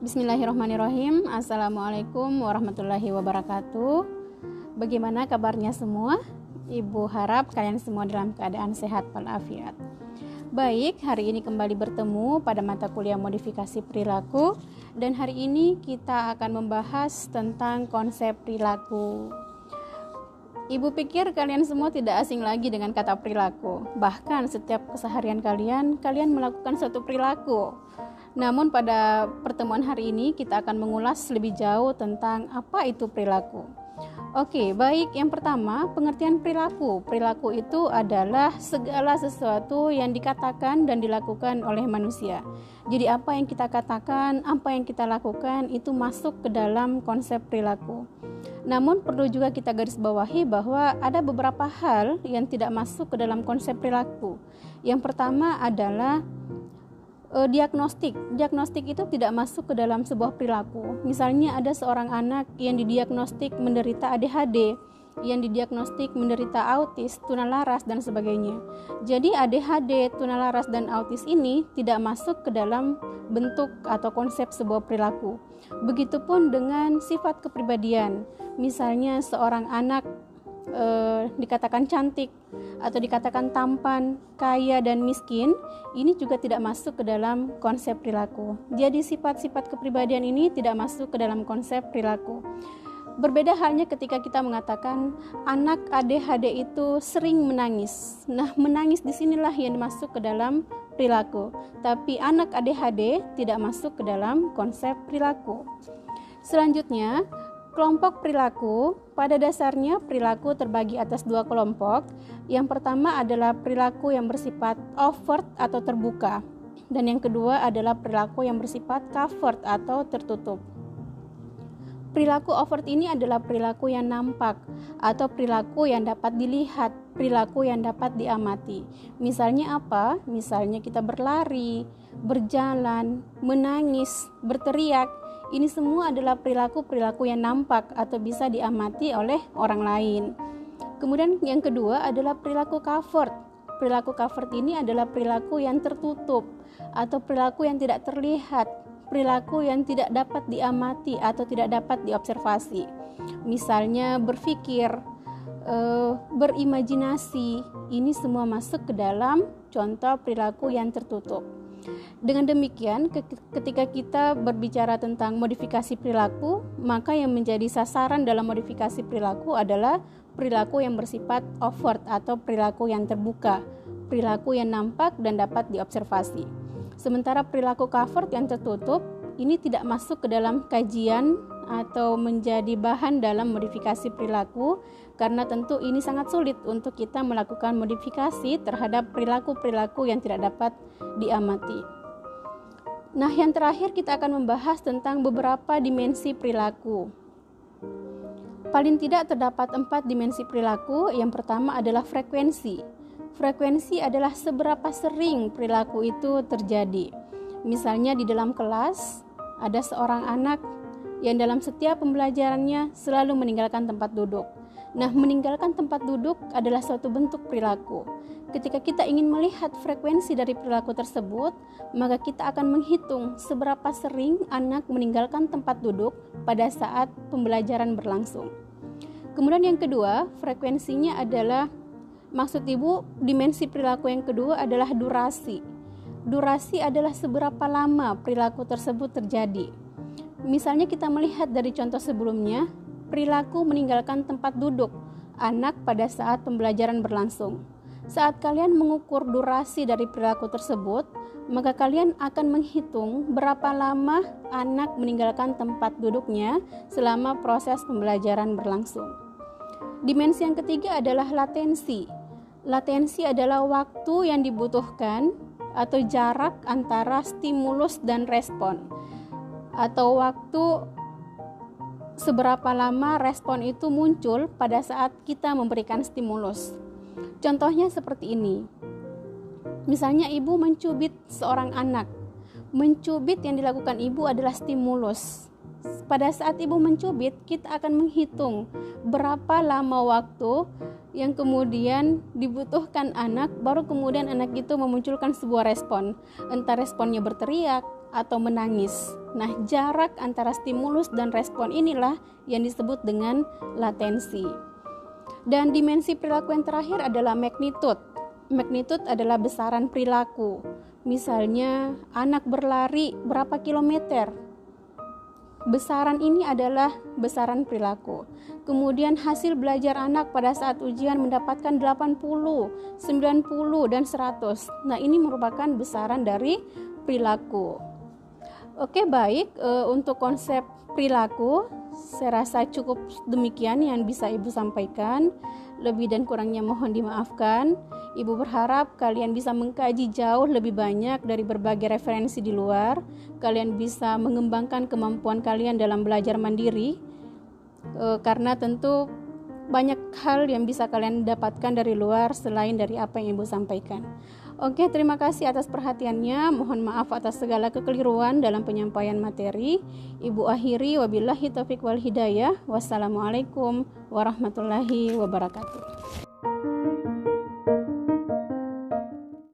Bismillahirrahmanirrahim Assalamualaikum warahmatullahi wabarakatuh Bagaimana kabarnya semua? Ibu harap kalian semua dalam keadaan sehat walafiat Baik, hari ini kembali bertemu pada mata kuliah modifikasi perilaku Dan hari ini kita akan membahas tentang konsep perilaku Ibu pikir kalian semua tidak asing lagi dengan kata perilaku. Bahkan setiap keseharian kalian, kalian melakukan suatu perilaku. Namun pada pertemuan hari ini kita akan mengulas lebih jauh tentang apa itu perilaku. Oke, baik. Yang pertama, pengertian perilaku. Perilaku itu adalah segala sesuatu yang dikatakan dan dilakukan oleh manusia. Jadi apa yang kita katakan, apa yang kita lakukan itu masuk ke dalam konsep perilaku. Namun perlu juga kita garis bawahi bahwa ada beberapa hal yang tidak masuk ke dalam konsep perilaku. Yang pertama adalah uh, diagnostik. Diagnostik itu tidak masuk ke dalam sebuah perilaku. Misalnya ada seorang anak yang didiagnostik menderita ADHD, yang didiagnostik menderita autis, tunalaras dan sebagainya. Jadi ADHD, tunalaras dan autis ini tidak masuk ke dalam bentuk atau konsep sebuah perilaku. Begitupun dengan sifat kepribadian. Misalnya seorang anak eh, dikatakan cantik atau dikatakan tampan, kaya dan miskin, ini juga tidak masuk ke dalam konsep perilaku. Jadi sifat-sifat kepribadian ini tidak masuk ke dalam konsep perilaku. Berbeda halnya ketika kita mengatakan anak ADHD itu sering menangis. Nah, menangis di sinilah yang masuk ke dalam perilaku. Tapi anak ADHD tidak masuk ke dalam konsep perilaku. Selanjutnya, Kelompok perilaku, pada dasarnya perilaku terbagi atas dua kelompok. Yang pertama adalah perilaku yang bersifat overt atau terbuka, dan yang kedua adalah perilaku yang bersifat covert atau tertutup. Perilaku overt ini adalah perilaku yang nampak atau perilaku yang dapat dilihat, perilaku yang dapat diamati. Misalnya apa? Misalnya kita berlari, berjalan, menangis, berteriak, ini semua adalah perilaku-perilaku yang nampak atau bisa diamati oleh orang lain. Kemudian yang kedua adalah perilaku covert. Perilaku covert ini adalah perilaku yang tertutup atau perilaku yang tidak terlihat, perilaku yang tidak dapat diamati atau tidak dapat diobservasi. Misalnya berpikir, uh, berimajinasi, ini semua masuk ke dalam contoh perilaku yang tertutup. Dengan demikian, ketika kita berbicara tentang modifikasi perilaku, maka yang menjadi sasaran dalam modifikasi perilaku adalah perilaku yang bersifat overt atau perilaku yang terbuka, perilaku yang nampak dan dapat diobservasi. Sementara perilaku covert yang tertutup ini tidak masuk ke dalam kajian atau menjadi bahan dalam modifikasi perilaku karena tentu ini sangat sulit untuk kita melakukan modifikasi terhadap perilaku-perilaku yang tidak dapat diamati. Nah, yang terakhir kita akan membahas tentang beberapa dimensi perilaku. Paling tidak terdapat empat dimensi perilaku. Yang pertama adalah frekuensi. Frekuensi adalah seberapa sering perilaku itu terjadi. Misalnya di dalam kelas ada seorang anak yang dalam setiap pembelajarannya selalu meninggalkan tempat duduk. Nah, meninggalkan tempat duduk adalah suatu bentuk perilaku. Ketika kita ingin melihat frekuensi dari perilaku tersebut, maka kita akan menghitung seberapa sering anak meninggalkan tempat duduk pada saat pembelajaran berlangsung. Kemudian yang kedua, frekuensinya adalah maksud Ibu, dimensi perilaku yang kedua adalah durasi. Durasi adalah seberapa lama perilaku tersebut terjadi. Misalnya kita melihat dari contoh sebelumnya, perilaku meninggalkan tempat duduk anak pada saat pembelajaran berlangsung. Saat kalian mengukur durasi dari perilaku tersebut, maka kalian akan menghitung berapa lama anak meninggalkan tempat duduknya selama proses pembelajaran berlangsung. Dimensi yang ketiga adalah latensi. Latensi adalah waktu yang dibutuhkan atau jarak antara stimulus dan respon, atau waktu seberapa lama respon itu muncul pada saat kita memberikan stimulus. Contohnya seperti ini. Misalnya ibu mencubit seorang anak. Mencubit yang dilakukan ibu adalah stimulus. Pada saat ibu mencubit, kita akan menghitung berapa lama waktu yang kemudian dibutuhkan anak, baru kemudian anak itu memunculkan sebuah respon. Entah responnya berteriak, atau menangis. Nah, jarak antara stimulus dan respon inilah yang disebut dengan latensi. Dan dimensi perilaku yang terakhir adalah magnitude. Magnitude adalah besaran perilaku. Misalnya, anak berlari berapa kilometer? Besaran ini adalah besaran perilaku. Kemudian hasil belajar anak pada saat ujian mendapatkan 80, 90 dan 100. Nah, ini merupakan besaran dari perilaku. Oke, baik e, untuk konsep perilaku saya rasa cukup demikian yang bisa Ibu sampaikan. Lebih dan kurangnya mohon dimaafkan. Ibu berharap kalian bisa mengkaji jauh lebih banyak dari berbagai referensi di luar. Kalian bisa mengembangkan kemampuan kalian dalam belajar mandiri, e, karena tentu banyak hal yang bisa kalian dapatkan dari luar selain dari apa yang Ibu sampaikan. Oke, terima kasih atas perhatiannya. Mohon maaf atas segala kekeliruan dalam penyampaian materi. Ibu akhiri wabillahi taufik wal hidayah. Wassalamualaikum warahmatullahi wabarakatuh.